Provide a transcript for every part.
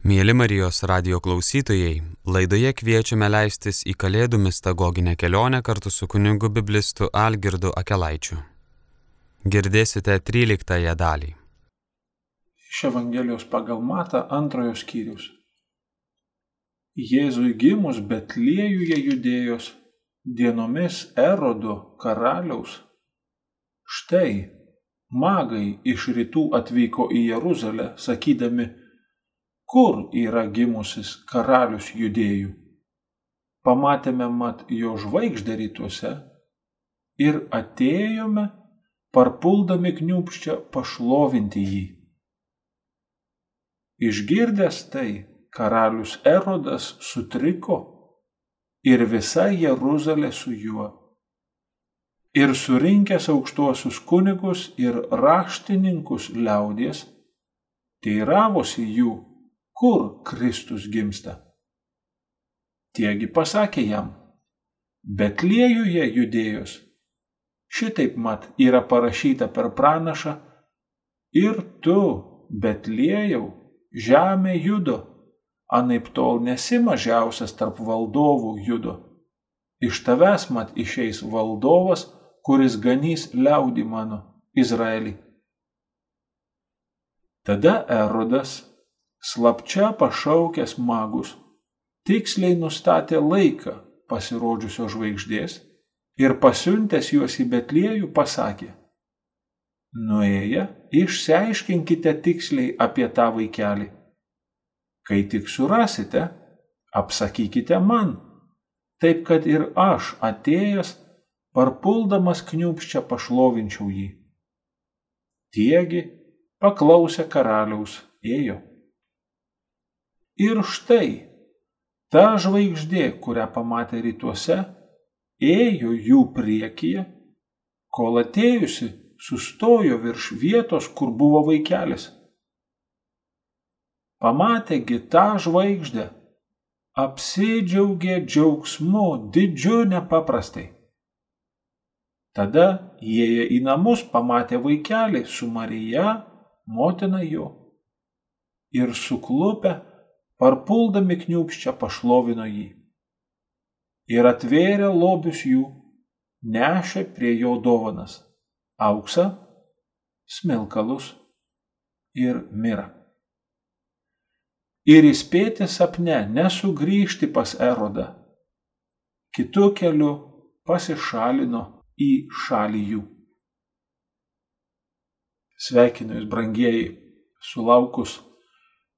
Mėly Marijos radio klausytojai, laidoje kviečiame leistis į Kalėdų mistagoginę kelionę kartu su kunigu biblistu Algirdu Akelaičiu. Girdėsite 13 dalį. Iš Evangelijos pagal Mata antrojo skyrius. Jėzui gimus Betliejuje judėjos dienomis Erodo karaliaus. Štai, magai iš rytų atvyko į Jeruzalę, sakydami, kur yra gimusis karalius judėjų. Pamatėme mat jo žvaigždę rytuose ir atėjome, parpuldami kniupščią pašlovinti jį. Išgirdęs tai, karalius Erodas sutriko ir visa Jeruzalė su juo. Ir surinkęs aukštuosius kunigus ir raštininkus liaudies, teiravosi jų, kur Kristus gimsta. Tiegi pasakė jam, Betliejuje judėjos. Šitaip mat yra parašyta per pranašą ir tu, Betliejau, žemė judo, anaip tol nesi mažiausias tarp valdovų judo. Iš tavęs mat išeis valdovas, kuris ganys liaudį mano, Izraelį. Tada Erodas slapčia pašaukęs magus, tiksliai nustatė laiką pasirodžiusios žvaigždės ir pasiuntęs juos į Betliejų pasakė, nuėję, išsiaiškinkite tiksliai apie tą vaikelį. Kai tik surasite, apsakykite man, taip kad ir aš atėjęs, parpuldamas kniupščia pašlovinčiau jį. Tiegi, paklausė karaliaus, ėjo. Ir štai ta žvaigždė, kurią pamatė rytuose, ėjo jų priekyje, kol atėjusi sustojo virš vietos, kur buvo vaikelis. Pamatėgi tą žvaigždę, apsidžiaugė džiaugsmu didžiu nepaprastai. Tada įėję į namus pamatė vaikelį su Marija, motina jo, ir suklupę parpuldami kniūpščia pašlovino jį. Ir atvėrė lobius jų, nešė prie jo dovanas - auksą, smilkalus ir mirą. Ir įspėti sapne nesugrįžti pas erodą, kitų keliu pasišalino į šalį jų. Sveikinu jūs, brangieji, sulaukus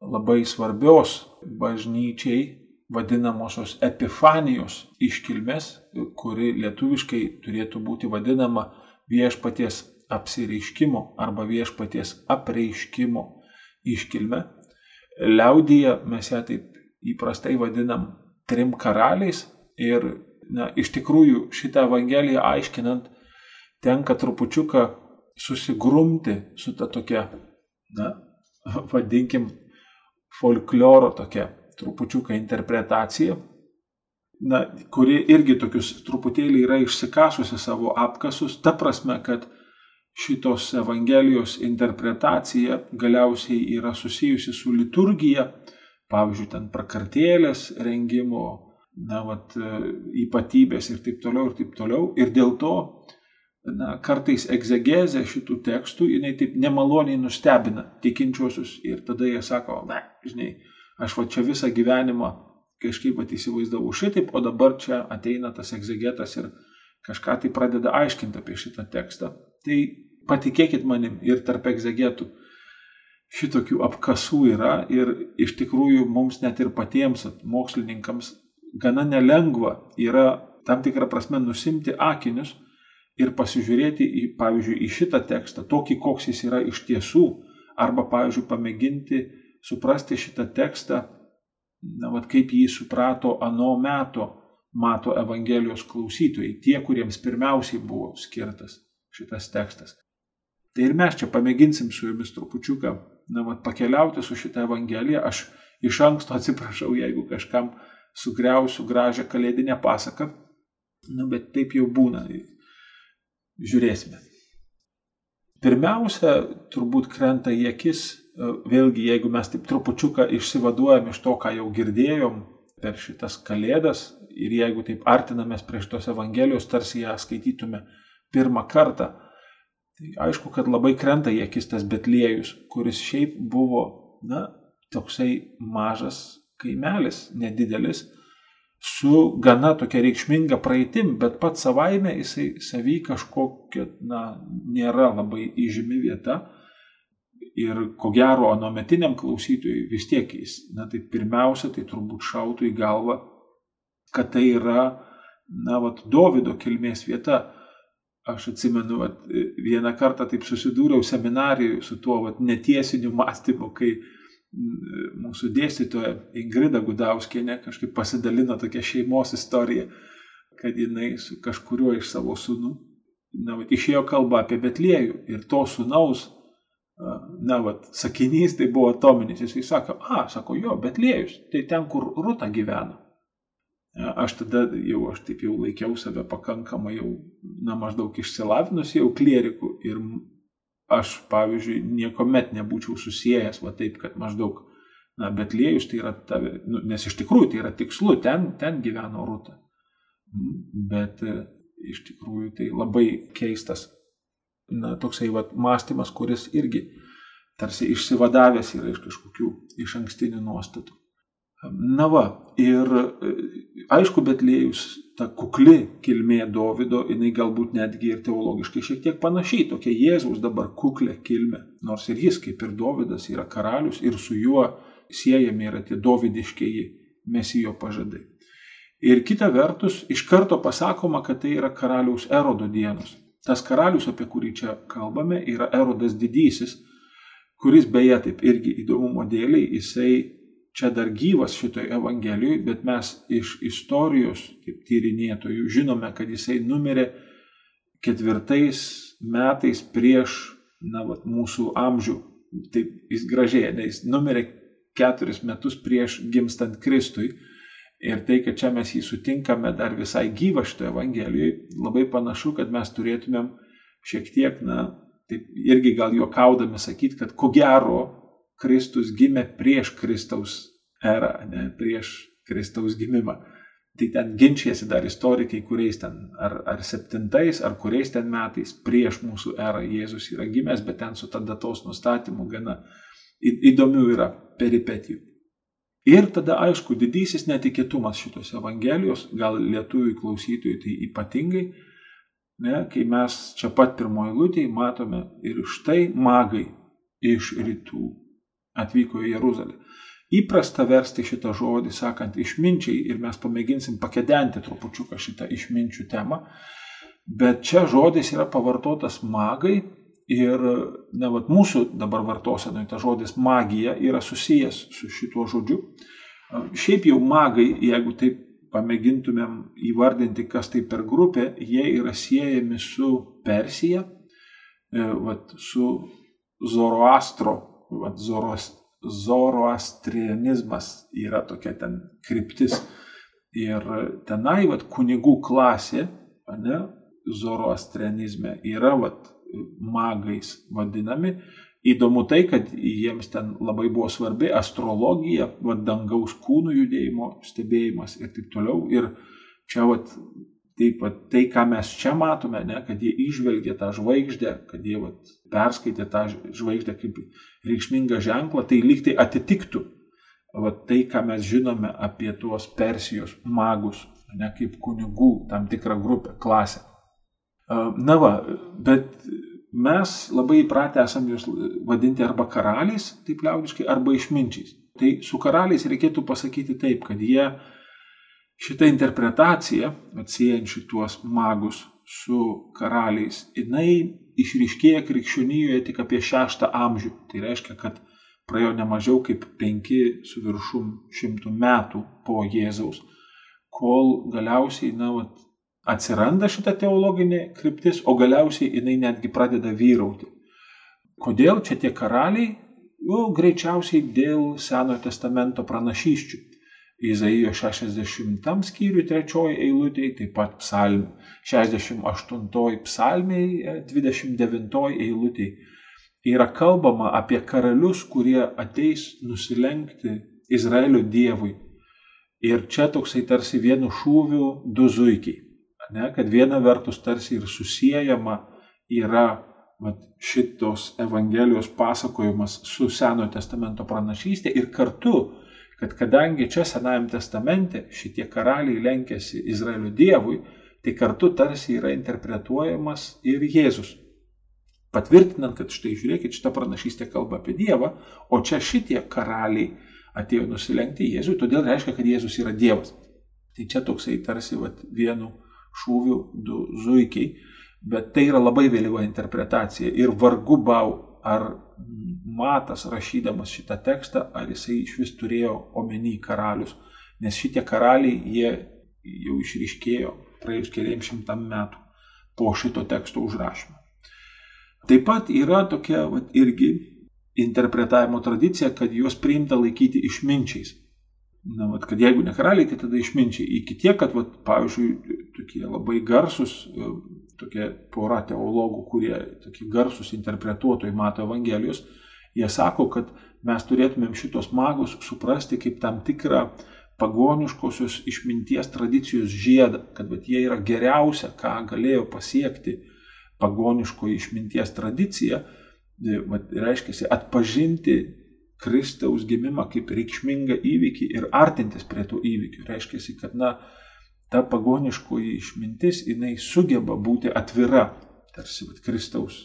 labai svarbios bažnyčiai vadinamosios epifanijos iškilmės, kuri lietuviškai turėtų būti vadinama viešpaties apsireiškimo arba viešpaties apreiškimo iškilme. Liaudyje mes ją taip įprastai vadinam trim karaliais ir na, iš tikrųjų šitą evangeliją aiškinant tenka trupučiuką susigrumti su ta tokia, na, vadinkim, folkloro tokia trupučiuką interpretacija, na, kuri irgi tokius truputėlį yra išsikasusi savo apkasus, ta prasme, kad šitos Evangelijos interpretacija galiausiai yra susijusi su liturgija, pavyzdžiui, ten prakartėlės rengimo, na, vat, ypatybės ir taip toliau ir taip toliau. Ir dėl to na, kartais egzegezė šitų tekstų, jinai taip nemaloniai nustebina tikinčiuosius ir tada jie sako, na, žinai, aš va čia visą gyvenimą kažkaip įsivaizdavau šitaip, o dabar čia ateina tas egzegetas ir kažką tai pradeda aiškinti apie šitą tekstą. Tai patikėkit manim ir tarp egzegetų šitokių apkasų yra ir iš tikrųjų mums net ir patiems mokslininkams gana nelengva yra tam tikrą prasme nusimti akinius ir pasižiūrėti į, pavyzdžiui, į šitą tekstą, tokį, koks jis yra iš tiesų, arba, pavyzdžiui, pamėginti suprasti šitą tekstą, na, vat kaip jį suprato ano meto mato Evangelijos klausytojai, tie, kuriems pirmiausiai buvo skirtas šitas tekstas. Tai ir mes čia pamėginsim su jumis trupučiuką, na, vat pakeliauti su šitą Evangeliją. Aš iš anksto atsiprašau, jeigu kažkam sugriausiu gražią kalėdinę pasaką, nu, bet taip jau būna žiūrėsime. Pirmiausia, turbūt krenta į akis, e, vėlgi, jeigu mes taip trupučiuką išsivaduojam iš to, ką jau girdėjom per šitas kalėdas ir jeigu taip artinamės prie šitos Evangelijos, tarsi ją skaitytume pirmą kartą, tai aišku, kad labai krenta į akis tas Betliejus, kuris šiaip buvo, na, toksai mažas kaimelis, nedidelis, su gana tokia reikšminga praeitim, bet pats savaime jisai savy kažkokia, na, nėra labai įžymi vieta. Ir ko gero, anometiniam klausytojui vis tiek jis, na tai pirmiausia, tai turbūt šautų į galvą, kad tai yra, na, vat, Davido kilmės vieta. Aš atsimenu, vat, vieną kartą taip susidūriau seminarijoje su tuo vat, netiesiniu mąstymu, kai mūsų dėstytoja Ingrida Gudauskienė kažkaip pasidalino tokia šeimos istorija, kad jinai su kažkuriuo iš savo sūnų, na, vat, išėjo kalba apie Betliejų ir to sūnaus, na, vat, sakinys tai buvo atominis, jisai sako, a, sako, jo, Betliejus, tai ten, kur Rūta gyvena. Aš tada jau, aš taip jau laikiau save pakankamai jau, na, maždaug išsilavinus jau klierikų ir aš, pavyzdžiui, niekuomet nebūčiau susijęs, va taip, kad maždaug, na, Betliejus tai yra tave, nu, nes iš tikrųjų tai yra tikslu, ten, ten gyveno Rūta. Bet e, iš tikrųjų tai labai keistas, na, toksai va mąstymas, kuris irgi tarsi išsivadavęs yra iš kažkokių iš ankstinių nuostatų. Na va, ir e, aišku, Betlėjus ta kukli kilmė Dovido, jinai galbūt netgi ir teologiškai šiek tiek panašiai, tokia Jėzaus dabar kuklė kilmė. Nors ir jis, kaip ir Dovydas, yra karalius ir su juo siejami yra tie dovidiškieji mesijo pažadai. Ir kita vertus, iš karto pasakoma, kad tai yra karaliaus erodo dienos. Tas karalius, apie kurį čia kalbame, yra erodas didysis, kuris beje taip irgi įdomumo dėliai, jisai čia dar gyvas šitoje Evangelijoje, bet mes iš istorijos, kaip tyrinėtojų, žinome, kad jisai numirė ketvirtais metais prieš na, vat, mūsų amžių. Taip jis gražiai, nes jis numirė keturis metus prieš gimstant Kristui. Ir tai, kad čia mes jį sutinkame dar visai gyvą šitoje Evangelijoje, labai panašu, kad mes turėtumėm šiek tiek, na, taip irgi gal juokaudami sakyti, kad ko gero Kristus gimė prieš Kristaus erą, ne prieš Kristaus gimimą. Tai ten ginčiasi dar istorikai, kuriais ten, ar, ar septintais, ar kuriais ten metais prieš mūsų erą Jėzus yra gimęs, bet ten su ta datos nustatymu gana įdomių yra peripetijų. Ir tada, aišku, didysis netikėtumas šitos Evangelijos, gal lietuvių klausytojų tai ypatingai, ne, kai mes čia pat pirmoji lūtėje matome ir štai magai iš rytų atvyko į Jeruzalę. Įprasta versti šitą žodį, sakant išminčiai, ir mes pamėginsim pakedenti trupučiuką šitą išminčių temą, bet čia žodis yra pavartotas magai ir ne vat mūsų dabar vartosenoje tas žodis magija yra susijęs su šituo žodžiu. Šiaip jau magai, jeigu taip pamėgintumėm įvardinti, kas tai per grupė, jie yra siejami su Persija, e, vat, su Zoroastro vat, zoros, zoroastrianizmas yra tokia ten kryptis. Ir tenai vat, kunigų klasė, ne, zoroastrianizme yra vat, magais vadinami. Įdomu tai, kad jiems ten labai buvo svarbi astrologija, vat, dangaus kūnų judėjimo stebėjimas ir taip toliau. Ir čia vat, Taip pat tai, ką mes čia matome, ne, kad jie išvelgė tą žvaigždę, kad jie vat, perskaitė tą žvaigždę kaip reikšmingą ženklą, tai lyg tai atitiktų vat, tai, ką mes žinome apie tuos Persijos magus, ne kaip kunigų tam tikrą grupę, klasę. Na va, bet mes labai įpratę esam juos vadinti arba karaliais, taip liaudiškai, arba išminčiais. Tai su karaliais reikėtų pasakyti taip, kad jie šita interpretacija, atsiejant šituos magus su karaliais, jinai išryškėja krikščionijoje tik apie šeštą amžių. Tai reiškia, kad praėjo ne mažiau kaip penki su viršum šimtų metų po Jėzaus, kol galiausiai, na, vat, atsiranda šita teologinė kryptis, o galiausiai jinai netgi pradeda vyrauti. Kodėl čia tie karaliai? Nu, greičiausiai dėl Senojo testamento pranašyščių. Izaijo 60 skyriui 3 eilutėje, taip pat psalm, 68 psalmiai 29 eilutėje yra kalbama apie karalius, kurie ateis nusilenkti Izraelio Dievui. Ir čia toksai tarsi vienu šūviu du zuikiai. Ne, kad viena vertus tarsi ir susijęjama yra vat, šitos Evangelijos pasakojimas su Senojo testamento pranašystė ir kartu kad kadangi čia Senajame testamente šitie karaliai lenkėsi Izraelio Dievui, tai kartu tarsi yra interpretuojamas ir Jėzus. Patvirtinant, kad štai žiūrėkit, šitą pranašystę kalba apie Dievą, o čia šitie karaliai atėjo nusilenkti Jėzui, todėl reiškia, kad Jėzus yra Dievas. Tai čia toksai tarsi vat, vienu šūviu du zuikiai, bet tai yra labai vėlyva interpretacija ir vargu bau ar Matas rašydamas šitą tekstą, ar jisai iš vis turėjo omeny karalius, nes šitie karaliai, jie jau išryškėjo praėjus keliams šimtam metų po šito teksto užrašymo. Taip pat yra tokia vat, irgi interpretavimo tradicija, kad juos priimta laikyti išminčiais. Na, vat, kad jeigu ne karaliai, tai tada išminčiai. Iki tiek, kad, vat, pavyzdžiui, tokie labai garsus tokia pora teologų, kurie tokie garsus interpretuotojai mato Evangelijos, jie sako, kad mes turėtumėm šitos magus suprasti kaip tam tikrą pagoniškosios išminties tradicijos žiedą, kad bet jie yra geriausia, ką galėjo pasiekti pagoniškoji išminties tradicija, vat, reiškia atpažinti Kristaus gimimą kaip reikšmingą įvykį ir artintis prie tų įvykių. Reiškia, kad, na, ta pagoniškoji išmintis, jinai sugeba būti atvira, tarsi vat, Kristaus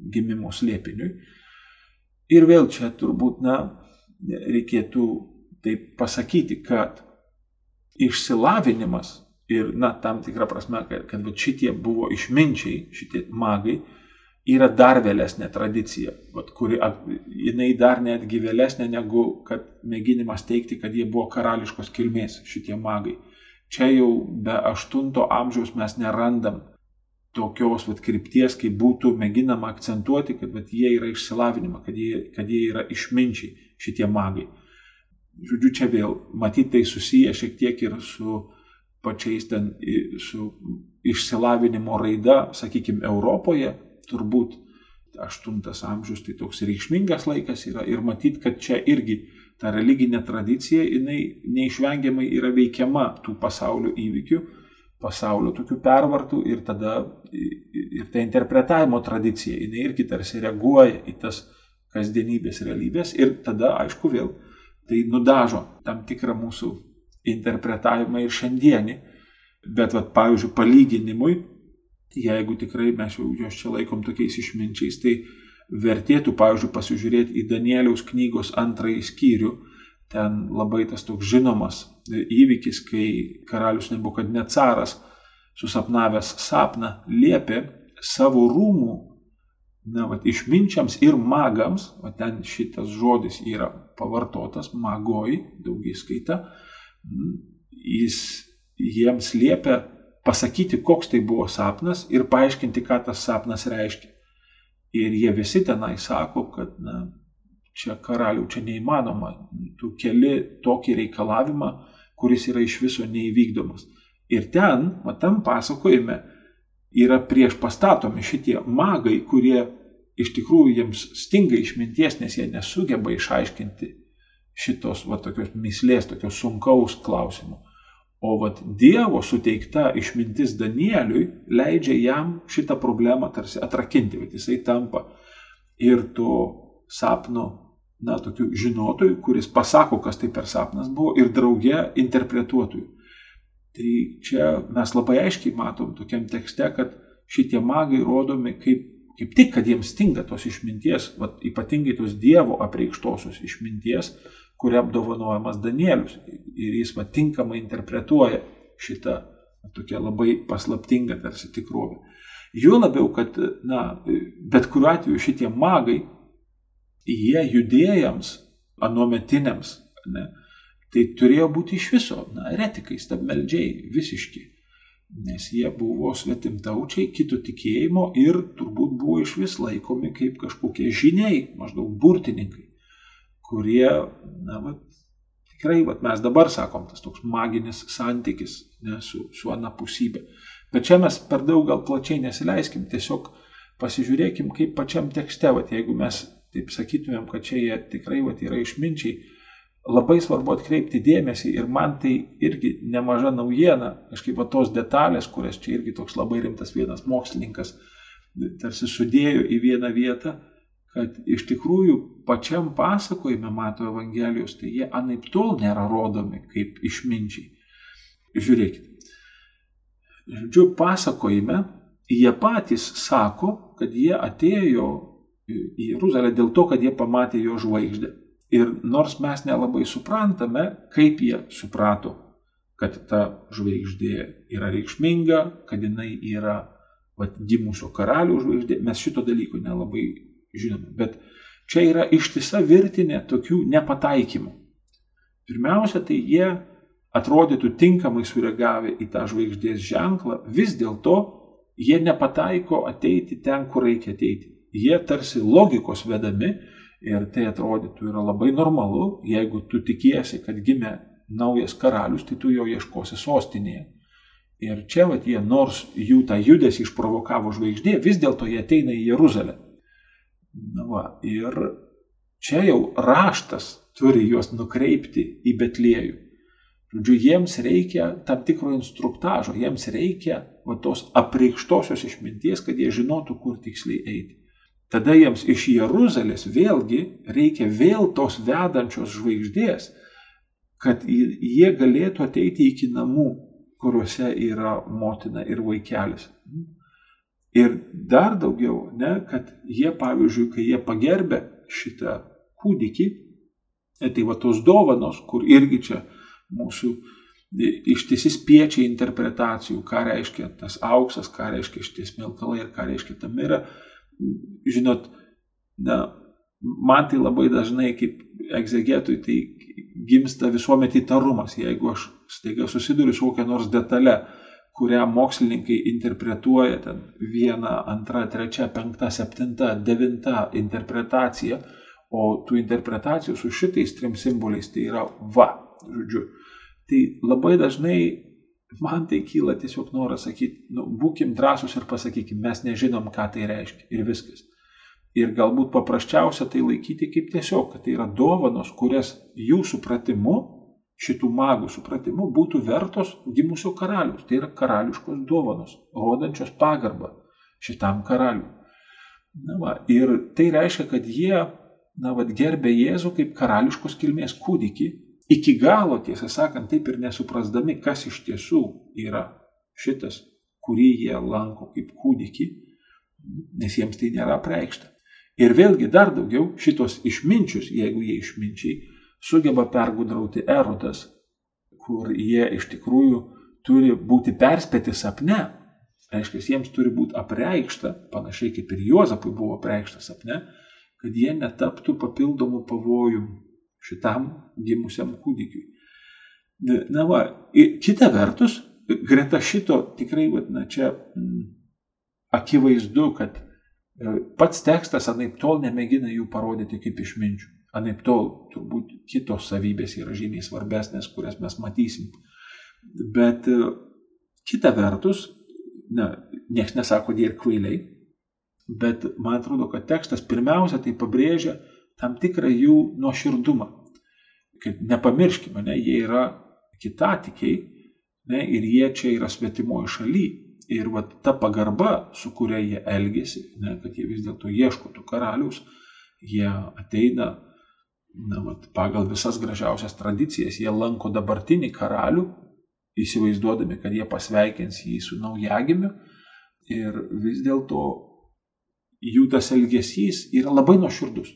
gimimo slėpiniui. Ir vėl čia turbūt, na, reikėtų taip pasakyti, kad išsilavinimas ir, na, tam tikrą prasme, kad, kad šitie buvo išminčiai, šitie magai, yra dar vėlesnė tradicija, vat, kuri jinai dar netgi vėlesnė negu kad mėginimas teikti, kad jie buvo karališkos kilmės, šitie magai čia jau be 8 amžiaus mes nerandam tokios vat, krypties, kai būtų mėginama akcentuoti, kad vat, jie yra išsilavinima, kad jie, kad jie yra išminčiai šitie magai. Žodžiu, čia vėl matyti tai susiję šiek tiek ir su pačiais ten, su išsilavinimo raida, sakykime, Europoje, turbūt 8 amžius tai toks reikšmingas laikas yra ir matyti, kad čia irgi ta religinė tradicija, jinai neišvengiamai yra veikiama tų pasaulio įvykių, pasaulio tokių pervartų ir tada ir ta interpretavimo tradicija, jinai irgi tarsi reaguoja į tas kasdienybės realybės ir tada, aišku, vėl tai nudažo tam tikrą mūsų interpretavimą ir šiandienį. Bet, vat, pavyzdžiui, palyginimui, jeigu tikrai mes jau juos čia laikom tokiais išminčiais, tai vertėtų, pavyzdžiui, pasižiūrėti į Danieliaus knygos antrąjį skyrių. Ten labai tas toks žinomas įvykis, kai karalius Nebukadnecaras susapnavęs sapną liepė savo rūmų na, vat, išminčiams ir magams, o ten šitas žodis yra pavartotas, magoj, daugiskaita, jis jiems liepia pasakyti, koks tai buvo sapnas ir paaiškinti, ką tas sapnas reiškia. Ir jie visi tenai sako, kad na, čia karaliau, čia neįmanoma, tu keli tokį reikalavimą, kuris yra iš viso neįvykdomas. Ir ten, matam pasakojime, yra prieš pastatomi šitie magai, kurie iš tikrųjų jiems stinga išminties, nes jie nesugeba išaiškinti šitos va, tokios mislės, tokios sunkaus klausimų. O vat Dievo suteikta išmintis Danieliui leidžia jam šitą problemą tarsi atrakinti, bet jisai tampa ir to sapno, na, tokiu žinotoju, kuris pasako, kas tai per sapnas buvo, ir drauge interpretuotoju. Tai čia mes labai aiškiai matom tokiam tekste, kad šitie magai rodomi kaip, kaip tik, kad jiems stinga tos išminties, vat, ypatingai tos Dievo apreikštosios išminties, kuria apdovanojamas Danielius. Ir jis va tinkamai interpretuoja šitą tokią labai paslaptingą tarsi tikrovę. Juo labiau, kad, na, bet kuriuo atveju šitie magai, jie judėjams, anuometiniams, ne, tai turėjo būti iš viso, na, eretikai, stabmeldžiai, visiški. Nes jie buvo svetimtaučiai, kito tikėjimo ir turbūt buvo iš vis laikomi kaip kažkokie žiniai, maždaug burtininkai kurie, na, va, tikrai, vat, mes dabar sakom, tas toks maginis santykis ne, su, su anapusybė. Bet čia mes per daug gal plačiai nesileiskim, tiesiog pasižiūrėkim, kaip pačiam tekste, vat, jeigu mes taip sakytumėm, kad čia jie tikrai vat, yra išminčiai, labai svarbu atkreipti dėmesį ir man tai irgi nemaža naujiena, kažkaip va tos detalės, kurias čia irgi toks labai rimtas vienas mokslininkas tarsi sudėjo į vieną vietą, kad iš tikrųjų pačiam pasakojime Mato Evangelijos, tai jie anaip tol nėra rodomi kaip išminčiai. Žiūrėkit. Žodžiu, pasakojime jie patys sako, kad jie atėjo į Jeruzalę dėl to, kad jie pamatė jo žvaigždę. Ir nors mes nelabai suprantame, kaip jie suprato, kad ta žvaigždė yra reikšminga, kad jinai yra vat, gimusio karalių žvaigždė, mes šito dalyko nelabai žinome. Bet čia yra ištisa virtinė tokių nepataikymų. Pirmiausia, tai jie atrodytų tinkamai sureagavę į tą žvaigždės ženklą, vis dėlto jie nepataiko ateiti ten, kur reikia ateiti. Jie tarsi logikos vedami ir tai atrodytų yra labai normalu, jeigu tu tikiesi, kad gimė naujas karalius, tai tu jo ieškosi sostinėje. Ir čia, vat, jie, nors jų tą judesį išprovokavo žvaigždė, vis dėlto jie ateina į Jeruzalę. Na va, ir čia jau raštas turi juos nukreipti į Betliejų. Žodžiu, jiems reikia tam tikro instruktažo, jiems reikia va, tos apreikštosios išminties, kad jie žinotų, kur tiksliai eiti. Tada jiems iš Jeruzalės vėlgi reikia vėl tos vedančios žvaigždės, kad jie galėtų ateiti iki namų, kuriuose yra motina ir vaikelis. Ir dar daugiau, ne, kad jie, pavyzdžiui, kai jie pagerbė šitą kūdikį, e, tai va tos dovanos, kur irgi čia mūsų ištisi spiečiai interpretacijų, ką reiškia tas auksas, ką reiškia šitie smilkalai ir ką reiškia ta mira. Žinot, na, man tai labai dažnai kaip egzegetui tai gimsta visuomet įtarumas, jeigu aš staiga susiduriu su kokia nors detale, kurią mokslininkai interpretuoja ten vieną, antrą, trečią, penktą, septintą, devintą interpretaciją, o tų interpretacijų su šitais trim simboliais tai yra va, žodžiu. Tai labai dažnai man tai kyla tiesiog noras sakyti, nu, būkim drąsus ir pasakykim, mes nežinom, ką tai reiškia ir viskas. Ir galbūt paprasčiausia tai laikyti kaip tiesiog, kad tai yra dovanos, kurias jų supratimu šitų magų supratimu būtų vertos gimusio karalius. Tai yra karališkos dovanos, rodančios pagarbą šitam karaliui. Na va, ir tai reiškia, kad jie na, va, gerbė Jėzų kaip karališkos kilmės kūdikį, iki galo, tiesą sakant, taip ir nesuprasdami, kas iš tiesų yra šitas, kurį jie lanko kaip kūdikį, nes jiems tai nėra preikšta. Ir vėlgi dar daugiau šitos išminčius, jeigu jie išminčiai, sugeba pergudrauti erodas, kur jie iš tikrųjų turi būti perspėti sapne. Reiškia, jiems turi būti apreikšta, panašiai kaip ir Juozapui buvo apreikšta sapne, kad jie netaptų papildomų pavojų šitam gimusiam kūdikiui. Na va, kita vertus, greta šito tikrai, na čia m, mm, akivaizdu, kad e, pats tekstas anaip tol nemėgina jų parodyti kaip išminčių. Anaip tol turbūt kitos savybės yra žymiai svarbesnės, kurias mes matysim. Bet e, kita vertus, na, niekas nesako, jie ir kvailiai, bet man atrodo, kad tekstas pirmiausia tai pabrėžia tam tikrą jų nuoširdumą. Kad nepamirškime, ne, jie yra kitatikiai ne, ir jie čia yra svetimoje šalyje. Ir va, ta pagarba, su kuria jie elgesi, ne, kad jie vis dėlto ieško tų karalius, jie ateina na, vat, pagal visas gražiausias tradicijas, jie lanko dabartinį karalių, įsivaizduodami, kad jie pasveikins jį su naujagimiu. Ir vis dėlto jų tas elgesys yra labai nuoširdus.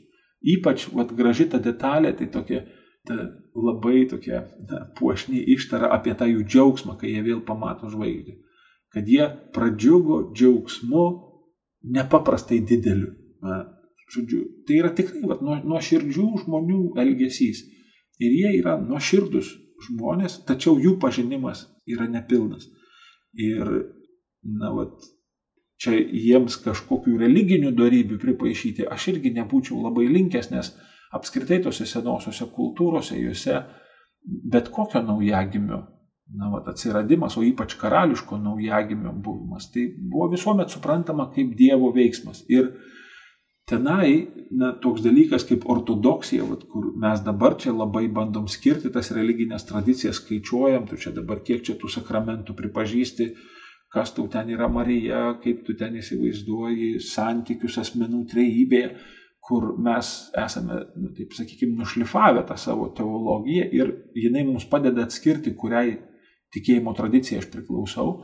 Ypač vat, graži ta detalė, tai tokia ta labai tokia na, puošni ištara apie tą jų džiaugsmą, kai jie vėl pamato žvaigždę. Kad jie pradžiugo džiaugsmu nepaprastai dideliu. Na, Žodžiu, tai yra tikrai vat, nuo, nuo širdžių žmonių elgesys. Ir jie yra nuoširdus žmonės, tačiau jų pažinimas yra nepilnas. Ir, na, vat, čia jiems kažkokių religinių darybių pripaišyti, aš irgi nebūčiau labai linkęs, nes apskritai tose senosiose kultūrose, juose bet kokio naujagimio na, vat, atsiradimas, o ypač karališko naujagimio buvimas, tai buvo visuomet suprantama kaip Dievo veiksmas. Ir tenai na, toks dalykas kaip ortodoksija, vat, kur mes dabar čia labai bandom skirti tas religinės tradicijas, skaičiuojam, tu čia dabar kiek čia tų sakramentų pripažįsti, kas tau ten yra Marija, kaip tu ten įsivaizduoji santykius asmenų trejybėje kur mes esame, nu, taip sakykime, nušlifavę tą savo teologiją ir jinai mums padeda atskirti, kuriai tikėjimo tradicijai aš priklausau,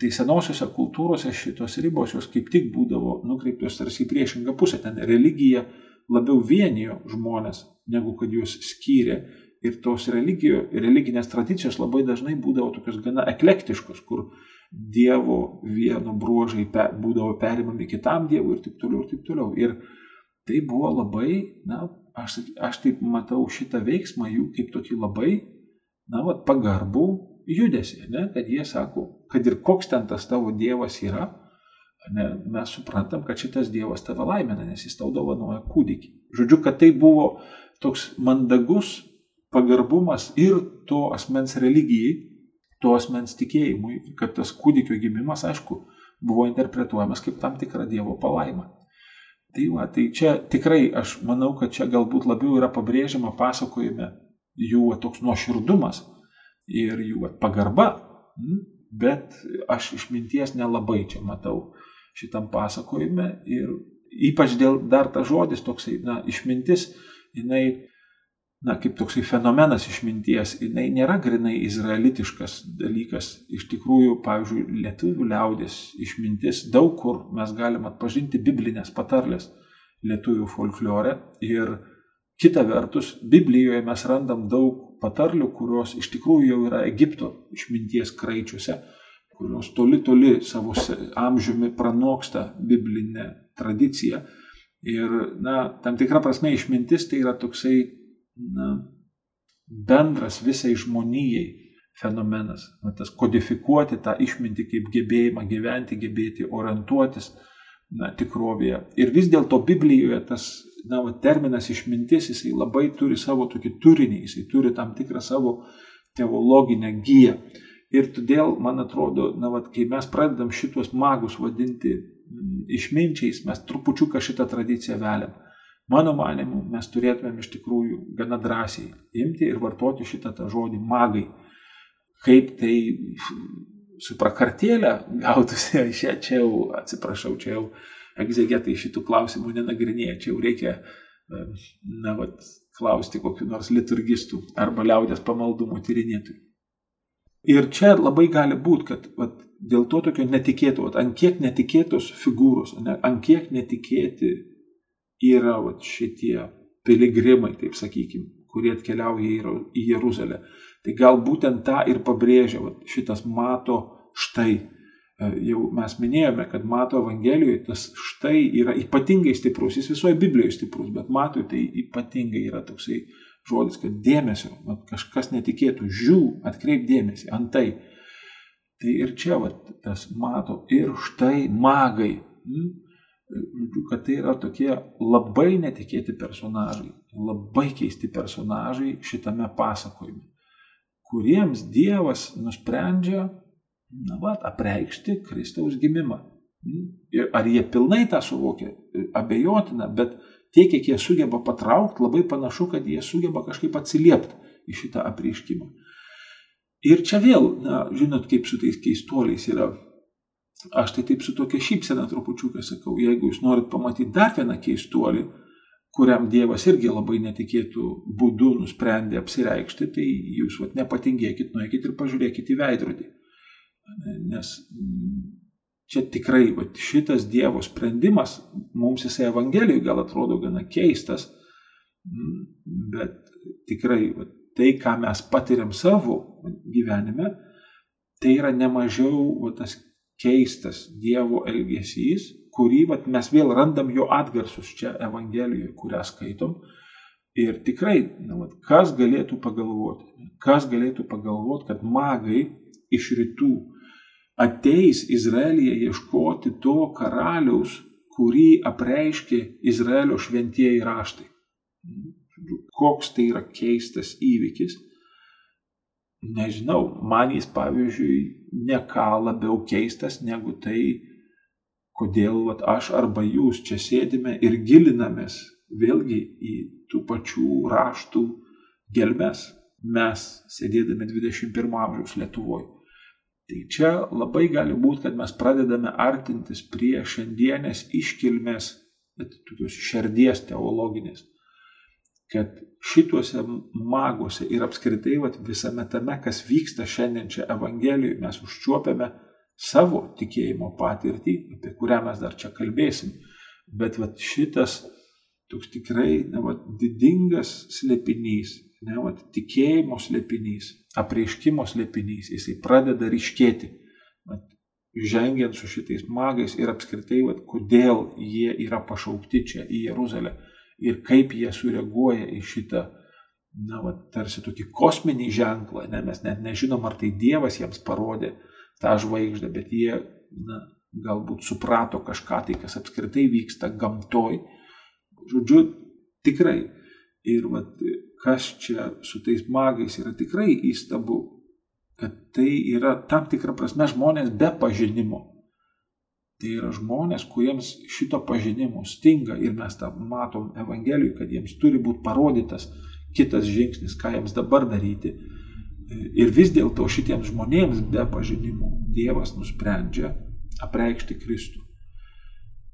tai senosiuose kultūrose šitos ribos jos kaip tik būdavo nukreiptos tarsi į priešingą pusę. Ten religija labiau vienijo žmonės, negu kad juos skyrė. Ir tos religijo, religinės tradicijos labai dažnai būdavo tokios gana eklektiškos, kur Dievo vieno bruožai pe, būdavo perimami kitam Dievui ir taip toliau ir taip toliau. Ir tai buvo labai, na, aš, aš taip matau šitą veiksmą jų kaip tokį labai, na, va, pagarbų judesi, ne, kad jie sako, kad ir koks ten tas tavo Dievas yra, ne, mes suprantam, kad šitas Dievas tave laimina, nes jis tau dovanoja kūdikį. Žodžiu, kad tai buvo toks mandagus pagarbumas ir to asmens religijai, to asmens tikėjimui, kad tas kūdikio gimimas, aišku, buvo interpretuojamas kaip tam tikra Dievo palaima. Tai, va, tai čia tikrai aš manau, kad čia galbūt labiau yra pabrėžiama pasakojime jų toks nuoširdumas ir jų pagarba, bet aš išminties nelabai čia matau šitam pasakojime ir ypač dėl dar ta žodis toksai, na, išmintis, jinai na, kaip toksai fenomenas išminties, jinai nėra grinai izraelitiškas dalykas. Iš tikrųjų, pavyzdžiui, lietuvių liaudės išmintis daug kur mes galime atpažinti biblinės patarlės lietuvių folklore. Ir kita vertus, Biblijoje mes randam daug patarlių, kurios iš tikrųjų jau yra Egipto išminties kraičiuose, kurios toli toli savo amžiumi pranoksta biblinę tradiciją. Ir, na, tam tikra prasme išmintis tai yra toksai na, bendras visai žmonijai fenomenas. Na, tas kodifikuoti tą išmintį kaip gebėjimą gyventi, gebėti orientuotis na, tikrovėje. Ir vis dėlto Biblijoje tas na, va, terminas išmintis, jisai labai turi savo tokį turinį, jisai turi tam tikrą savo teologinę giją. Ir todėl, man atrodo, na, va, kai mes pradedam šitos magus vadinti išminčiais, mes trupučiuką šitą tradiciją veliam. Mano manimu, mes turėtumėm iš tikrųjų gana drąsiai imti ir vartoti šitą tą žodį magai. Kaip tai su prakartėlė gautųsi, aš čia jau atsiprašau, čia jau egzegetai šitų klausimų nenagrinėja, čia jau reikia, na, vat, klausti kokiu nors liturgistų arba liaudės pamaldumų tyrinėtojų. Ir čia labai gali būti, kad vat, dėl to tokio netikėto, vat, ant kiek netikėtos figūros, ne, ant kiek netikėti yra vat, šitie piligrimai, taip sakykime, kurie atkeliauja į Jeruzalę. Tai gal būtent tą ir pabrėžia vat, šitas mato štai. E, jau mes minėjome, kad mato Evangelijoje tas štai yra ypatingai stiprus, jis visoje Biblijoje stiprus, bet matui tai ypatingai yra toksai žodis, kad dėmesio, vat, kažkas netikėtų, žiū, atkreip dėmesį, antai. Tai ir čia vat, tas mato ir štai magai. Hmm? žodžiu, kad tai yra tokie labai netikėti personažai, labai keisti personažai šitame pasakojime, kuriems Dievas nusprendžia, na, va, apreikšti Kristaus gimimą. Ir ar jie pilnai tą suvokia, abejotina, bet tiek, kiek jie sugeba patraukti, labai panašu, kad jie sugeba kažkaip atsiliepti į šitą apreiškimą. Ir čia vėl, na, žinot, kaip su tais keistuoliais yra Aš tai taip su tokia šypsena trupučiuką sakau, jeigu jūs norit pamatyti dar vieną keistuolį, kuriam Dievas irgi labai netikėtų būdų nusprendė apsireikšti, tai jūs vat, nepatingėkit, nuėkit ir pažiūrėkit į veidrodį. Nes mm, čia tikrai vat, šitas Dievo sprendimas, mums jisai Evangelijoje gal atrodo gana keistas, mm, bet tikrai vat, tai, ką mes patiriam savo gyvenime, tai yra nemažiau vat, tas keistas Dievo elgesys, kurį vat, mes vėl randam jo atgarsus čia Evangelijoje, kurią skaitom. Ir tikrai, na, vat, kas galėtų pagalvoti, kas galėtų pagalvoti, kad magai iš rytų ateis Izraelyje ieškoti to karaliaus, kurį apreiškė Izraelio šventieji raštai. Koks tai yra keistas įvykis. nežinau, man jis pavyzdžiui ne ką labiau keistas negu tai, kodėl vat, aš arba jūs čia sėdime ir gilinamės vėlgi į tų pačių raštų gelmes mes sėdėdami 21 amžiaus Lietuvoje. Tai čia labai gali būti, kad mes pradedame artintis prie šiandienės iškilmės, tokios širdies teologinės kad šituose maguose ir apskritai vat, visame tame, kas vyksta šiandien čia Evangelijoje, mes užčiuopiame savo tikėjimo patirtį, apie kurią mes dar čia kalbėsim. Bet vat, šitas toks tikrai ne, vat, didingas slėpinys, ne, vat, tikėjimo slėpinys, apreiškimo slėpinys, jisai pradeda ryškėti. Vat, žengiant su šitais magais ir apskritai, vat, kodėl jie yra pašaukti čia į Jeruzalę ir kaip jie sureaguoja į šitą, na, va, tarsi tokį kosminį ženklą, ne, mes net nežinom, ar tai Dievas jiems parodė tą žvaigždę, bet jie, na, galbūt suprato kažką tai, kas apskritai vyksta gamtoj. Žodžiu, tikrai. Ir va, kas čia su tais magais yra tikrai įstabu, kad tai yra tam tikra prasme žmonės be pažinimo. Tai yra žmonės, kuriems šito pažinimo stinga ir mes tą matom Evangelijoje, kad jiems turi būti parodytas kitas žingsnis, ką jiems dabar daryti. Ir vis dėlto šitiems žmonėms be pažinimo Dievas nusprendžia apreikšti Kristų.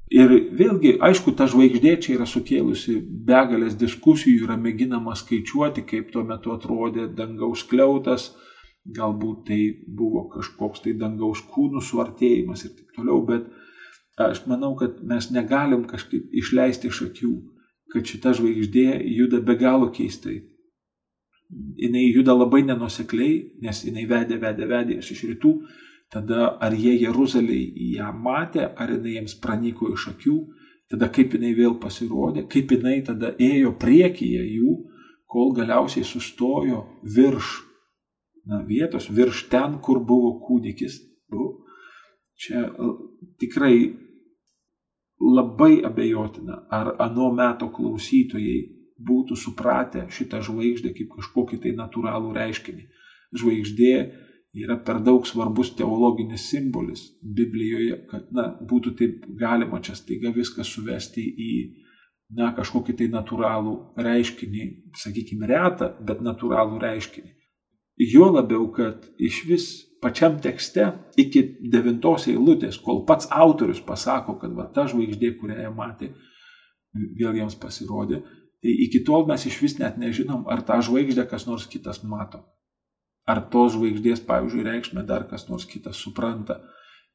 Ir vėlgi, aišku, ta žvaigždė čia yra sukėlusi begalės diskusijų, yra mėginama skaičiuoti, kaip tuo metu atrodė dangaus kliautas, galbūt tai buvo kažkoks tai dangaus kūnų suartėjimas ir taip toliau, bet aš manau, kad mes negalim kažkaip išleisti iš akių, kad šita žvaigždė juda be galo keistai. Jis juda labai nenusekliai, nes jinai vedė, vedė, vedė iš rytų, tada ar jie Jeruzalėje ją matė, ar jinai jiems pranyko iš akių, tada kaip jinai vėl pasirodė, kaip jinai tada ėjo priekyje jų, kol galiausiai sustojo virš na, vietos, virš ten, kur buvo kūdikis. Čia tikrai labai abejotina, ar ano meto klausytojai būtų supratę šitą žvaigždę kaip kažkokį tai natūralų reiškinį. Žvaigždė yra per daug svarbus teologinis simbolis Biblijoje, kad na, būtų taip galima čia staiga viską suvesti į na, kažkokį tai natūralų reiškinį, sakykime, retą, bet natūralų reiškinį. Jo labiau, kad iš vis pačiam tekste iki devintos eilutės, kol pats autorius pasako, kad va ta žvaigždė, kurią jie matė, vėl jiems pasirodė, tai iki tol mes iš vis net nežinom, ar tą žvaigždę kas nors kitas mato. Ar tos žvaigždės, pavyzdžiui, reikšmę dar kas nors kitas supranta.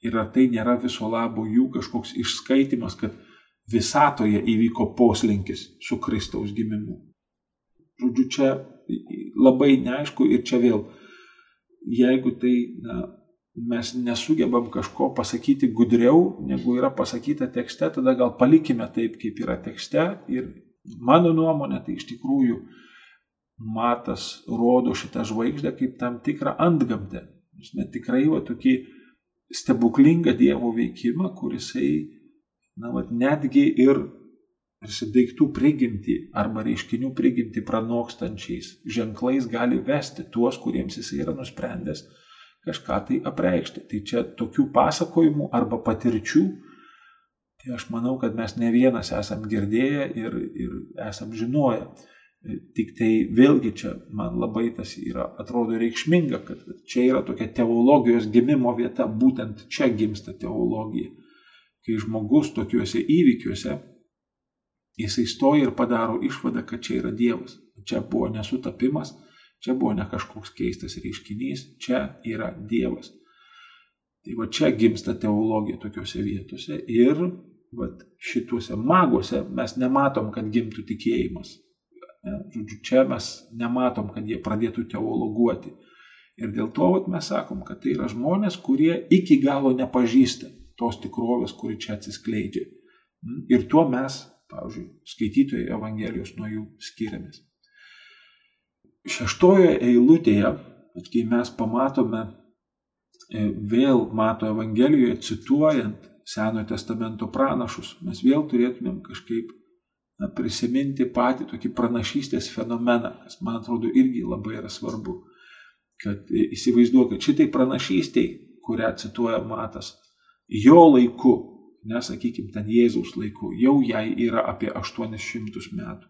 Ir ar tai nėra viso labo jų kažkoks išskaitimas, kad visatoje įvyko poslinkis su Kristaus gimimu. Žodžiu, čia labai neaišku ir čia vėl jeigu tai na, mes nesugebam kažko pasakyti gudriau, negu yra pasakyta tekste, tada gal palikime taip, kaip yra tekste. Ir mano nuomonė, tai iš tikrųjų matas rodo šitą žvaigždę kaip tam tikrą antgamtę. Jis net tikrai va tokį stebuklingą Dievo veikimą, kurisai, na, va, netgi ir daiktų prigimti arba reiškinių prigimti pranokstančiais ženklais gali vesti tuos, kuriems jis yra nusprendęs kažką tai apreikšti. Tai čia tokių pasakojimų arba patirčių, tai aš manau, kad mes ne vienas esam girdėję ir, ir esam žinoję. Tik tai vėlgi čia man labai tas yra, atrodo reikšminga, kad čia yra tokia teologijos gimimo vieta, būtent čia gimsta teologija. Kai žmogus tokiuose įvykiuose Jisai stoja ir padaro išvadą, kad čia yra Dievas. Čia buvo nesutapimas, čia buvo ne kažkoks keistas reiškinys, čia yra Dievas. Tai va čia gimsta teologija tokiuose vietose ir va, šituose maguose mes nematom, kad gimtų tikėjimas. Žodžiu, čia mes nematom, kad jie pradėtų teologuoti. Ir dėl to vat, mes sakom, kad tai yra žmonės, kurie iki galo nepažįsta tos tikrovės, kuri čia atsiskleidžia. Ir tuo mes pavyzdžiui, skaitytojai Evangelijos nuo jų skiriamės. Šeštojoje eilutėje, kai mes pamatome, e, vėl mato Evangelijoje cituojant Senojo testamento pranašus, mes vėl turėtumėm kažkaip na, prisiminti patį tokį pranašystės fenomeną, kas man atrodo irgi labai yra svarbu. kad įsivaizduokit, šitai pranašystėj, kurią cituoja Matas, jo laiku, nesakykime ten Jėzaus laiku, jau jai yra apie 800 metų.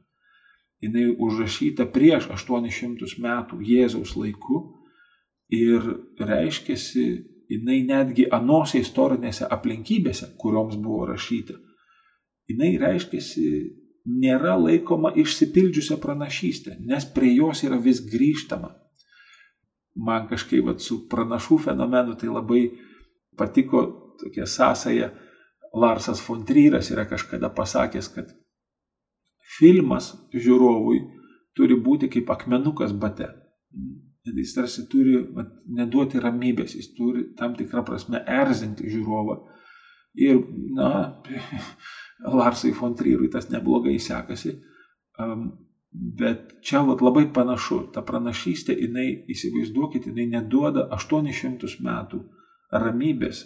Jis užrašyta prieš 800 metų Jėzaus laiku ir reiškiasi, jinai netgi anose istorinėse aplinkybėse, kurioms buvo rašyta, jinai reiškiasi nėra laikoma išsipildžiusią pranašystę, nes prie jos yra vis grįžtama. Man kažkaip vat, su pranašų fenomenu tai labai patiko tokia sąsaja. Larsas von Tryras yra kažkada pasakęs, kad filmas žiūrovui turi būti kaip akmenukas bate. Jis tarsi turi vat, neduoti ramybės, jis turi tam tikrą prasme erzinti žiūrovą. Ir, na, Larsai von Tryrui tas neblogai sekasi. Um, bet čia vat, labai panašu, ta pranašystė, jinai, įsivaizduokit, jinai neduoda 800 metų ramybės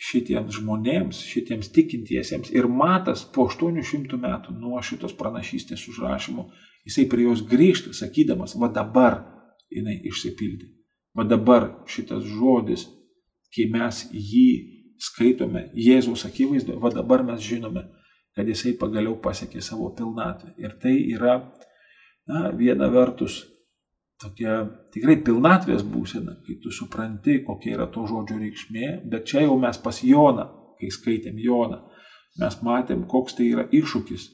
šitiems žmonėms, šitiems tikintiesiems. Ir matas po 800 metų nuo šitos pranašystės užrašymo, jisai prie jos grįžta, sakydamas, va dabar jinai išsipildė. Va dabar šitas žodis, kai mes jį skaitome Jėzaus akivaizdoje, va dabar mes žinome, kad jisai pagaliau pasiekė savo pilnatvę. Ir tai yra, na, viena vertus, tokia tikrai pilnatvės būsena, kai tu supranti, kokia yra to žodžio reikšmė, bet čia jau mes pas Joną, kai skaitėm Joną, mes matėm, koks tai yra iššūkis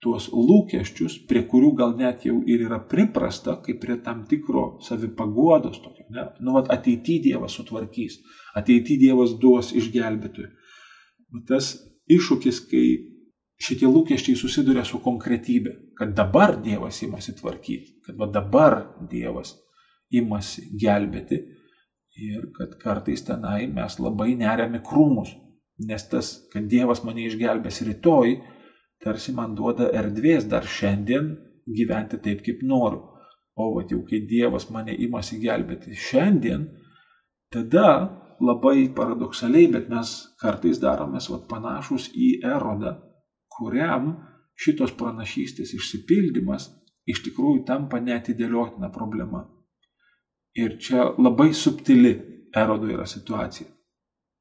tuos lūkesčius, prie kurių gal net jau ir yra priprasta, kaip prie tam tikro savipaguodos tokio. Ne? Nu, vat, ateity Dievas sutvarkys, ateity Dievas duos išgelbėtojų. Tas iššūkis, kai šitie lūkesčiai susiduria su konkretybė, kad dabar Dievas imasi tvarkyti, kad va dabar Dievas imasi gelbėti ir kad kartais tenai mes labai neriame krūmus, nes tas, kad Dievas mane išgelbės rytoj, tarsi man duoda erdvės dar šiandien gyventi taip, kaip noriu. O va jau kai Dievas mane imasi gelbėti šiandien, tada labai paradoksaliai, bet mes kartais daromės va, panašus į erodą, kuriam šitos pranašystės išsipildymas iš tikrųjų tampa netidėliotina problema. Ir čia labai subtili erodo yra situacija.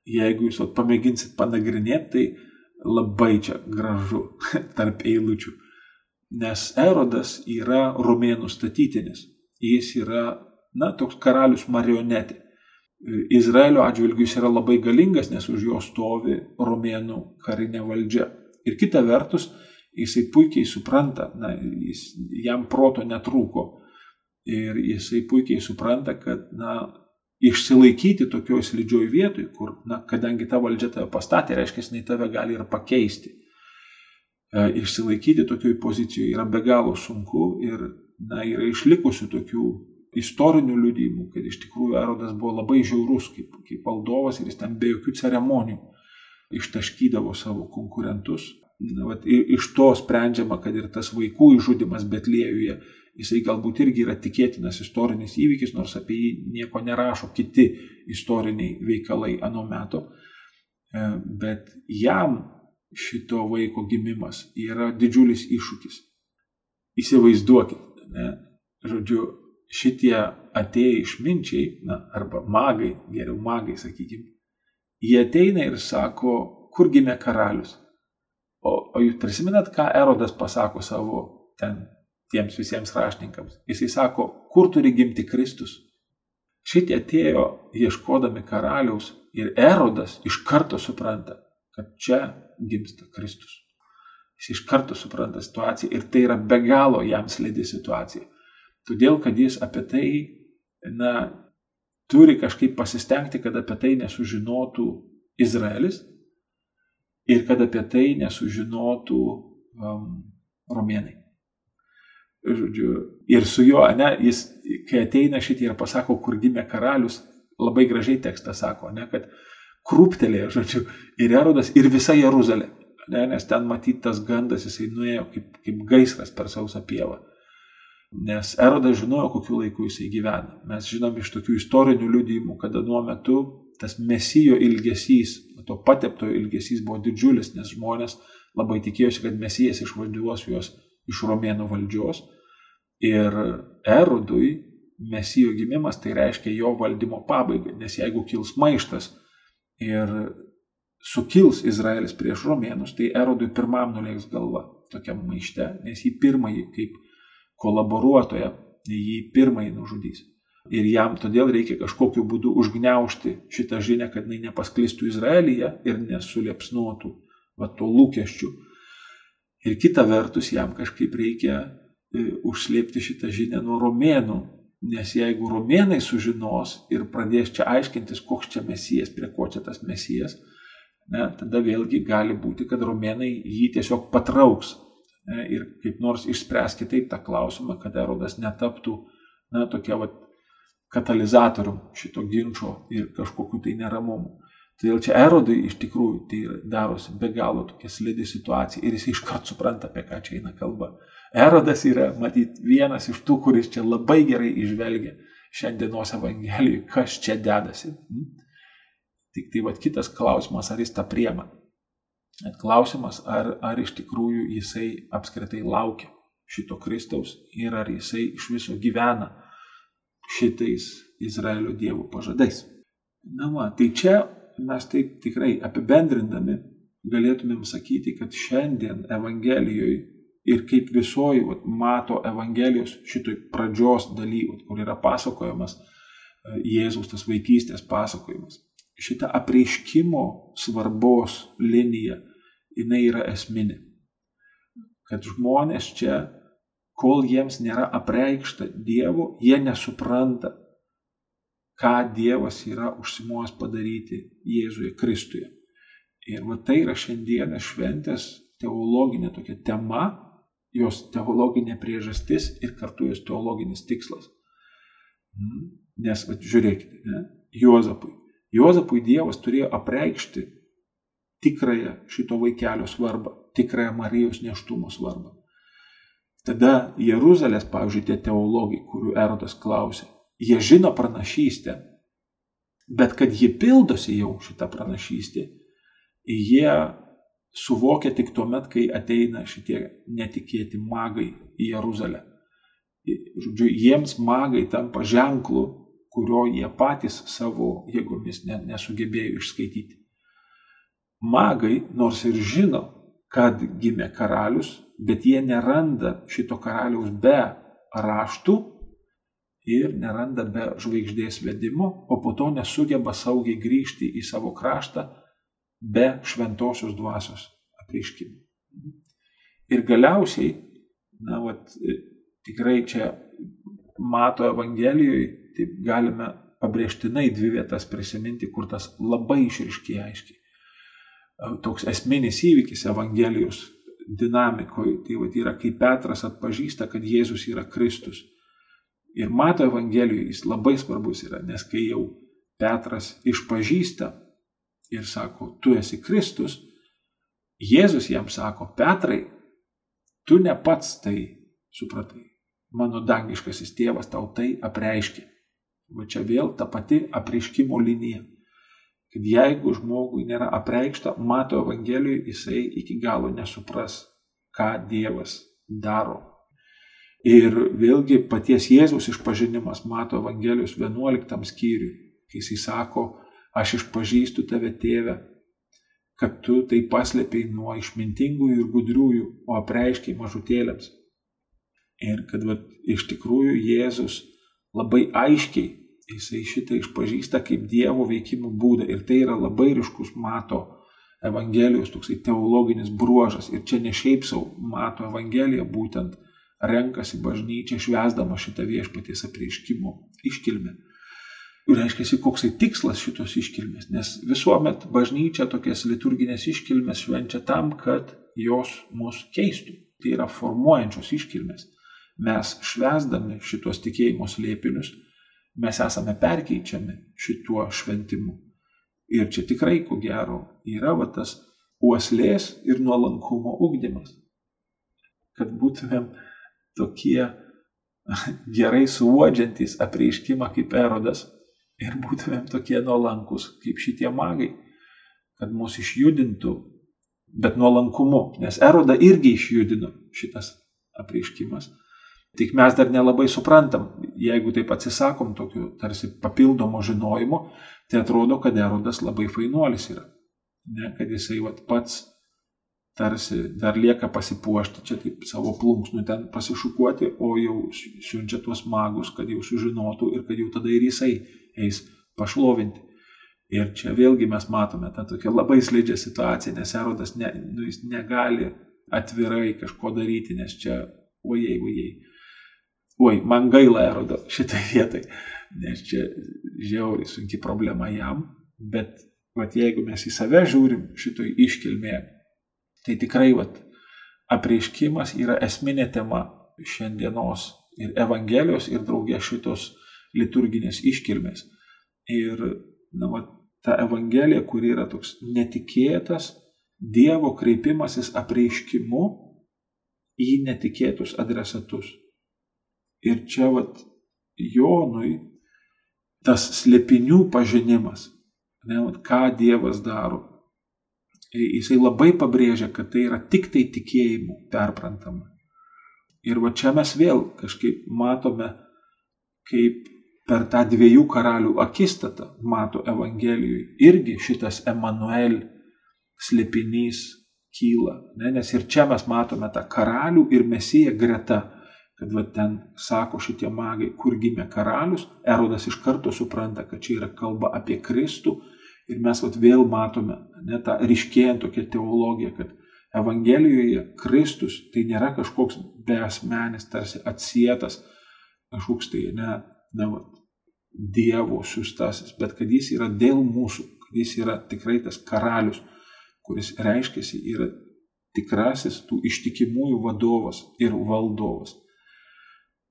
Jeigu jūs vat, pamėginsit panagrinėti, tai labai čia gražu tarp eilučių. Nes Erodas yra romėnų statytinis. Jis yra, na, toks karalius marionetė. Izraelio atžvilgiu jis yra labai galingas, nes už jo stovi romėnų karinė valdžia. Ir kita vertus, jisai puikiai supranta, na, jis, jam proto netrūko. Ir jisai puikiai supranta, kad, na, išsilaikyti tokioj slidžioj vietoj, kur, na, kadangi ta valdžia tave pastatė, reiškia, jinai tave gali ir pakeisti. E, išsilaikyti tokioj pozicijoje yra be galo sunku ir, na, yra išlikusių tokių istorinių liudymų, kad iš tikrųjų Erodas buvo labai žiaurus kaip, kaip valdovas ir jis ten be jokių ceremonijų ištaškydavo savo konkurentus. Na, vat, iš to sprendžiama, kad ir tas vaikų išžudimas Betlėjuje jisai galbūt irgi yra tikėtinas istorinis įvykis, nors apie jį nieko nerašo kiti istoriniai veikalai anu metu. E, bet jam šito vaiko gimimas yra didžiulis iššūkis. Įsivaizduokit, ne? žodžiu, šitie atėję išminčiai, na, arba magai, geriau magai, sakykime, jie ateina ir sako, kur gimė karalius. O, o jūs prisimenat, ką Erodas pasako savo ten tiems visiems raštininkams. Jisai sako, kur turi gimti Kristus. Šitie atėjo ieškodami karaliaus ir erodas iš karto supranta, kad čia gimsta Kristus. Jis iš karto supranta situaciją ir tai yra be galo jam slidi situacija. Todėl, kad jis apie tai, na, turi kažkaip pasistengti, kad apie tai nesužinotų Izraelis ir kad apie tai nesužinotų um, romėnai žodžiu, ir su juo, ne, jis, kai ateina šitie ir pasako, kur gimė karalius, labai gražiai tekstą sako, ne, kad krūptelėjo, žodžiu, ir Erodas, ir visa Jeruzalė, ne, nes ten matytas gandas, jisai nuėjo kaip, kaip gaisras per sausą pievą. Nes Erodas žinojo, kokiu laiku jisai gyvena. Mes žinom iš tokių istorinių liudijimų, kada nuo metu tas mesijo ilgesys, to patepto ilgesys buvo didžiulis, nes žmonės labai tikėjosi, kad mesijas išvaduos juos iš romėnų valdžios. Ir Erodui mesijo gimimas tai reiškia jo valdymo pabaigą, nes jeigu kils maištas ir sukils Izraelis prieš romėnus, tai Erodui pirmam nuleiks galva tokiam maište, nes jį pirmąjį kaip kolaboruotoją, jį pirmąjį nužudys. Ir jam todėl reikia kažkokiu būdu užgneušti šitą žinią, kad jinai nepasklistų Izraelyje ir nesuliepsnuotų va to lūkesčių. Ir kita vertus jam kažkaip reikia e, užslėpti šitą žinią nuo romėnų, nes jeigu romėnai sužinos ir pradės čia aiškintis, koks čia mesijas, prie ko čia tas mesijas, ne, tada vėlgi gali būti, kad romėnai jį tiesiog patrauks ne, ir kaip nors išspręs kitaip tą klausimą, kad erodas netaptų na, tokia vat, katalizatorium šito ginčio ir kažkokiu tai neramumu. Todėl čia erodai iš tikrųjų tai darosi be galo tokia slidi situacija ir jis iškart supranta, apie ką čia eina kalba. Erodas yra, matyt, vienas iš tų, kuris čia labai gerai išvelgia šiandienos evangelijoje, kas čia dedasi. Hmm? Tik tai vad kitas klausimas, ar jis tą priema. Klausimas, ar, ar iš tikrųjų jisai apskritai laukia šito Kristaus ir ar jisai iš viso gyvena šitais Izraelio dievų pažadais. Na, va, tai čia mes taip tikrai apibendrindami galėtumėm sakyti, kad šiandien Evangelijoje ir kaip visoji vat, mato Evangelijos šitoj pradžios daly, vat, kur yra pasakojamas e, Jėzus tas vaikystės pasakojimas šita apreiškimo svarbos linija, jinai yra esminė. Kad žmonės čia, kol jiems nėra apreikšta Dievo, jie nesupranta, ką Dievas yra užsimojęs padaryti Jėzuje Kristuje. Ir va tai yra šiandienė šventės teologinė tokia tema, jos teologinė priežastis ir kartu jos teologinis tikslas. Mhm. Nes, va, žiūrėkite, ne? Juozapui Juozapui Dievas turėjo apreikšti tikrąją šito vaikelio svarbą, tikrąją Marijos neštumo svarbą. Tada Jeruzalės, pavyzdžiui, tie teologai, kurių Erodas klausė, jie žino pranašystę, bet kad ji pildosi jau šitą pranašystę, jie suvokia tik tuo met, kai ateina šitie netikėti magai į Jeruzalę. Žodžiu, jiems magai tampa ženklu, kurio jie patys savo jėgomis nesugebėjo išskaityti. Magai nors ir žino, kad gimė karalius, bet jie neranda šito karaliaus be raštų ir neranda be žvaigždės vedimo, o po to nesugeba saugiai grįžti į savo kraštą be šventosios dvasios apreiškimo. Ir galiausiai, na, vat, tikrai čia mato Evangelijoje taip galime pabrėžtinai dvi vietas prisiminti, kur tas labai išriškiai aiškiai. Toks esminis įvykis Evangelijos dinamikoje, tai va, yra, kai Petras atpažįsta, kad Jėzus yra Kristus. Ir mato Evangelijoje jis labai svarbus yra, nes kai jau Petras išpažįsta ir sako, tu esi Kristus, Jėzus jam sako, Petrai, tu ne pats tai supratai, mano dangiškasis tėvas tau tai apreiškė. Va čia vėl ta pati apreiškimo linija. Kad jeigu žmogui nėra apreikšta, mato Evangelijoje, jisai iki galo nesupras, ką Dievas daro. Ir vėlgi paties Jėzaus išpažinimas mato Evangelijos 11 skyriui, kai jisai sako, aš išpažįstu tave tėvę, kad tu tai paslėpiai nuo išmintingųjų ir gudriųjų, o apreiškiai mažutėlėms. Ir kad va, iš tikrųjų Jėzus labai aiškiai jisai šitą išpažįsta kaip Dievo veikimo būdą ir tai yra labai ryškus mato Evangelijos toksai teologinis bruožas ir čia ne šiaip savo mato Evangeliją būtent renkasi bažnyčia švesdama šitą viešpaties apreiškimo iškilmę. Ir reiškia, koksai tikslas šitos iškilmės, nes visuomet bažnyčia tokias liturginės iškilmės švenčia tam, kad jos mus keistų. Tai yra formuojančios iškilmės. Mes švesdami šitos tikėjimo slėpinius mes esame perkeičiami šituo šventimu. Ir čia tikrai, ko gero, yra va tas uoslės ir nuolankumo ugdymas. Kad būtumėm tokie gerai suodžiantys apreiškimą kaip erodas ir būtumėm tokie nuolankus kaip šitie magai, kad mus išjudintų, bet nuolankumu, nes erodą irgi išjudino šitas apreiškimas Tik mes dar nelabai suprantam, jeigu taip atsisakom tokiu tarsi papildomo žinojimo, tai atrodo, kad erodas labai fainuolis yra. Ne, kad jisai vat, pats tarsi dar lieka pasipuošti, čia kaip savo plunksnų ten pasišukuoti, o jau siunčia tuos magus, kad jau sužinotų ir kad jau tada ir jisai eis pašlovinti. Ir čia vėlgi mes matome tą tokią labai slidžią situaciją, nes erodas ne, nu, jis negali atvirai kažko daryti, nes čia, ojei, ojei. Oi, man gaila erodo šitai vietai, nes čia žiauriai sunki problema jam, bet vat, jeigu mes į save žiūrim šitoj iškilmėje, tai tikrai vat, apreiškimas yra esminė tema šiandienos ir Evangelijos ir draugė šitos liturginės iškilmės. Ir na, vat, ta Evangelija, kuri yra toks netikėtas Dievo kreipimasis apreiškimu į netikėtus adresatus. Ir čia vat Jonui tas slėpinių pažinimas, ne, vat, ką Dievas daro, jisai labai pabrėžia, kad tai yra tik tai tikėjimu perprantama. Ir va čia mes vėl kažkaip matome, kaip per tą dviejų karalių akistatą mato Evangelijoje irgi šitas Emanuel slėpinys kyla. Ne? Nes ir čia mes matome tą karalių ir mesiją greta, kad va ten sako šitie magai, kur gimė karalius, erodas iš karto supranta, kad čia yra kalba apie Kristų ir mes va vėl matome ne, tą ryškėjant tokią teologiją, kad Evangelijoje Kristus tai nėra kažkoks beasmenis, tarsi atsietas, kažkoks tai ne, ne, Dievo siūstasis, bet kad jis yra dėl mūsų, kad jis yra tikrai tas karalius, kuris reiškiasi yra tikrasis tų ištikimųjų vadovas ir valdovas.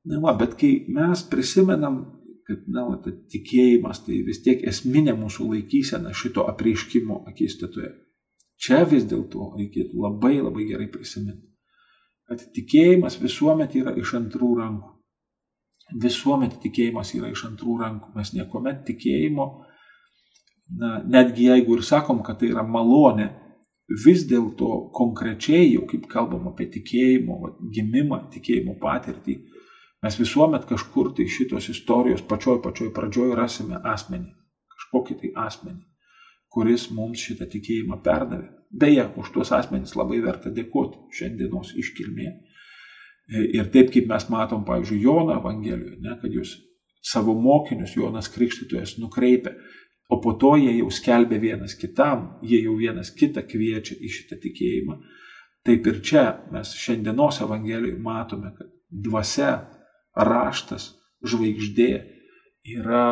Na, va, bet kai mes prisimenam, kad na, va, ta tikėjimas tai vis tiek esminė mūsų laikysena šito apreiškimo akistatoje. Čia vis dėlto reikėtų labai labai gerai prisiminti, kad tikėjimas visuomet yra iš antrų rankų visuomet tikėjimas yra iš antrų rankų. Mes niekuomet tikėjimo, na, netgi jeigu ir sakom, kad tai yra malonė, vis dėlto konkrečiai, jau kaip kalbam apie tikėjimo va, gimimą, tikėjimo patirtį, mes visuomet kažkur tai šitos istorijos pačioj pačioj pradžioj rasime asmenį, kažkokį tai asmenį, kuris mums šitą tikėjimą perdavė. Beje, už tuos asmenys labai verta dėkoti šiandienos iškilmėje Ir taip kaip mes matom, pavyzdžiui, Jono Evangelijoje, ne, kad jūs savo mokinius Jonas Krikštytojas nukreipia, o po to jie jau skelbia vienas kitam, jie jau vienas kitą kviečia į šitą tikėjimą. Taip ir čia mes šiandienos Evangelijoje matome, kad dvasia, raštas, žvaigždė yra,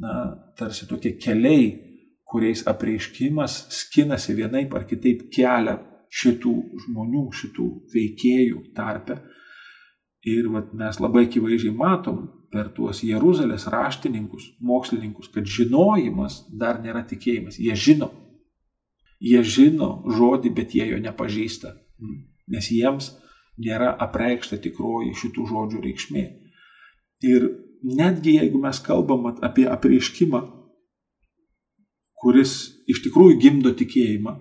na, tarsi tokie keliai, kuriais apreiškimas skinasi vienaip ar kitaip kelią šitų žmonių, šitų veikėjų tarpe. Ir vat, mes labai akivaizdžiai matom per tuos Jeruzalės raštininkus, mokslininkus, kad žinojimas dar nėra tikėjimas. Jie žino. Jie žino žodį, bet jie jo nepažįsta. Nes jiems nėra apreikšta tikroji šitų žodžių reikšmė. Ir netgi jeigu mes kalbam apie apreiškimą, kuris iš tikrųjų gimdo tikėjimą,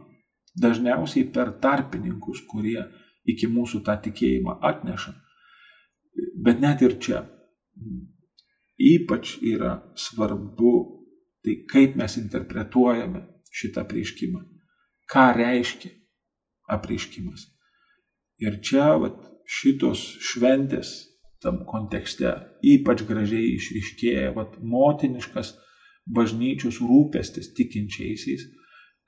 dažniausiai per tarpininkus, kurie iki mūsų tą tikėjimą atneša. Bet net ir čia ypač yra svarbu tai, kaip mes interpretuojame šitą prieškimą. Ką reiškia apreiškimas. Ir čia vat, šitos šventės tam kontekste ypač gražiai išriškėja vat, motiniškas bažnyčios rūpestis tikinčiaisiais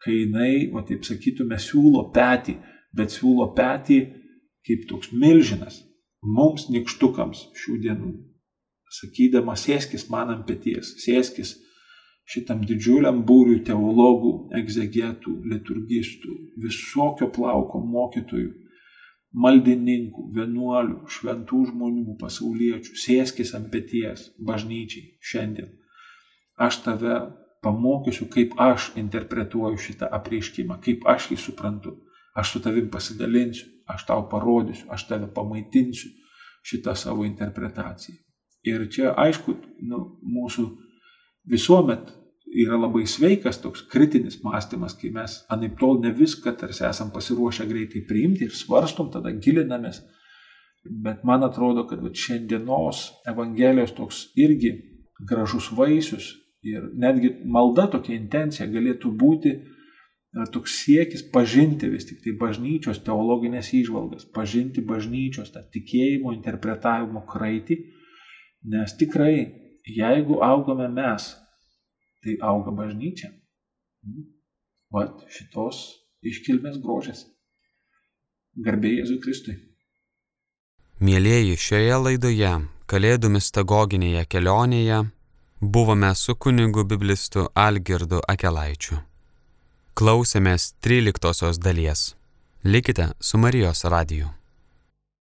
kai jinai, o taip sakytume, siūlo petį, bet siūlo petį kaip toks milžinas mums nikštukams šių dienų, sakydama, sėskis man ant pėties, sėskis šitam didžiuliam būriui teologų, egzegetų, liturgistų, visokio plauko mokytojų, maldininkų, vienuolių, šventų žmonių, pasauliečių, sėskis ant pėties bažnyčiai šiandien. Aš tave pamokysiu, kaip aš interpretuoju šitą apreiškimą, kaip aš jį suprantu. Aš su tavim pasidalinsiu, aš tau parodysiu, aš tave pamaitinsiu šitą savo interpretaciją. Ir čia, aišku, nu, mūsų visuomet yra labai sveikas toks kritinis mąstymas, kai mes anaip tol ne viską tarsi esam pasiruošę greitai priimti ir svarstom, tada gilinamės. Bet man atrodo, kad šiandienos Evangelijos toks irgi gražus vaisius ir netgi malda tokia intencija galėtų būti toks siekis pažinti vis tik tai bažnyčios teologinės įžvalgas, pažinti bažnyčios tą tikėjimo interpretavimo kraitį, nes tikrai, jeigu augame mes, tai auga bažnyčia. Vat šitos iškilmės grožės. Garbė Jėzui Kristui. Mėlėjai, šioje laidoje, Kalėdų mistagoginėje kelionėje, buvome su kunigu biblistu Algirdu Akelaičiu. Klausėmės 13 dalies. Likite su Marijos radiju.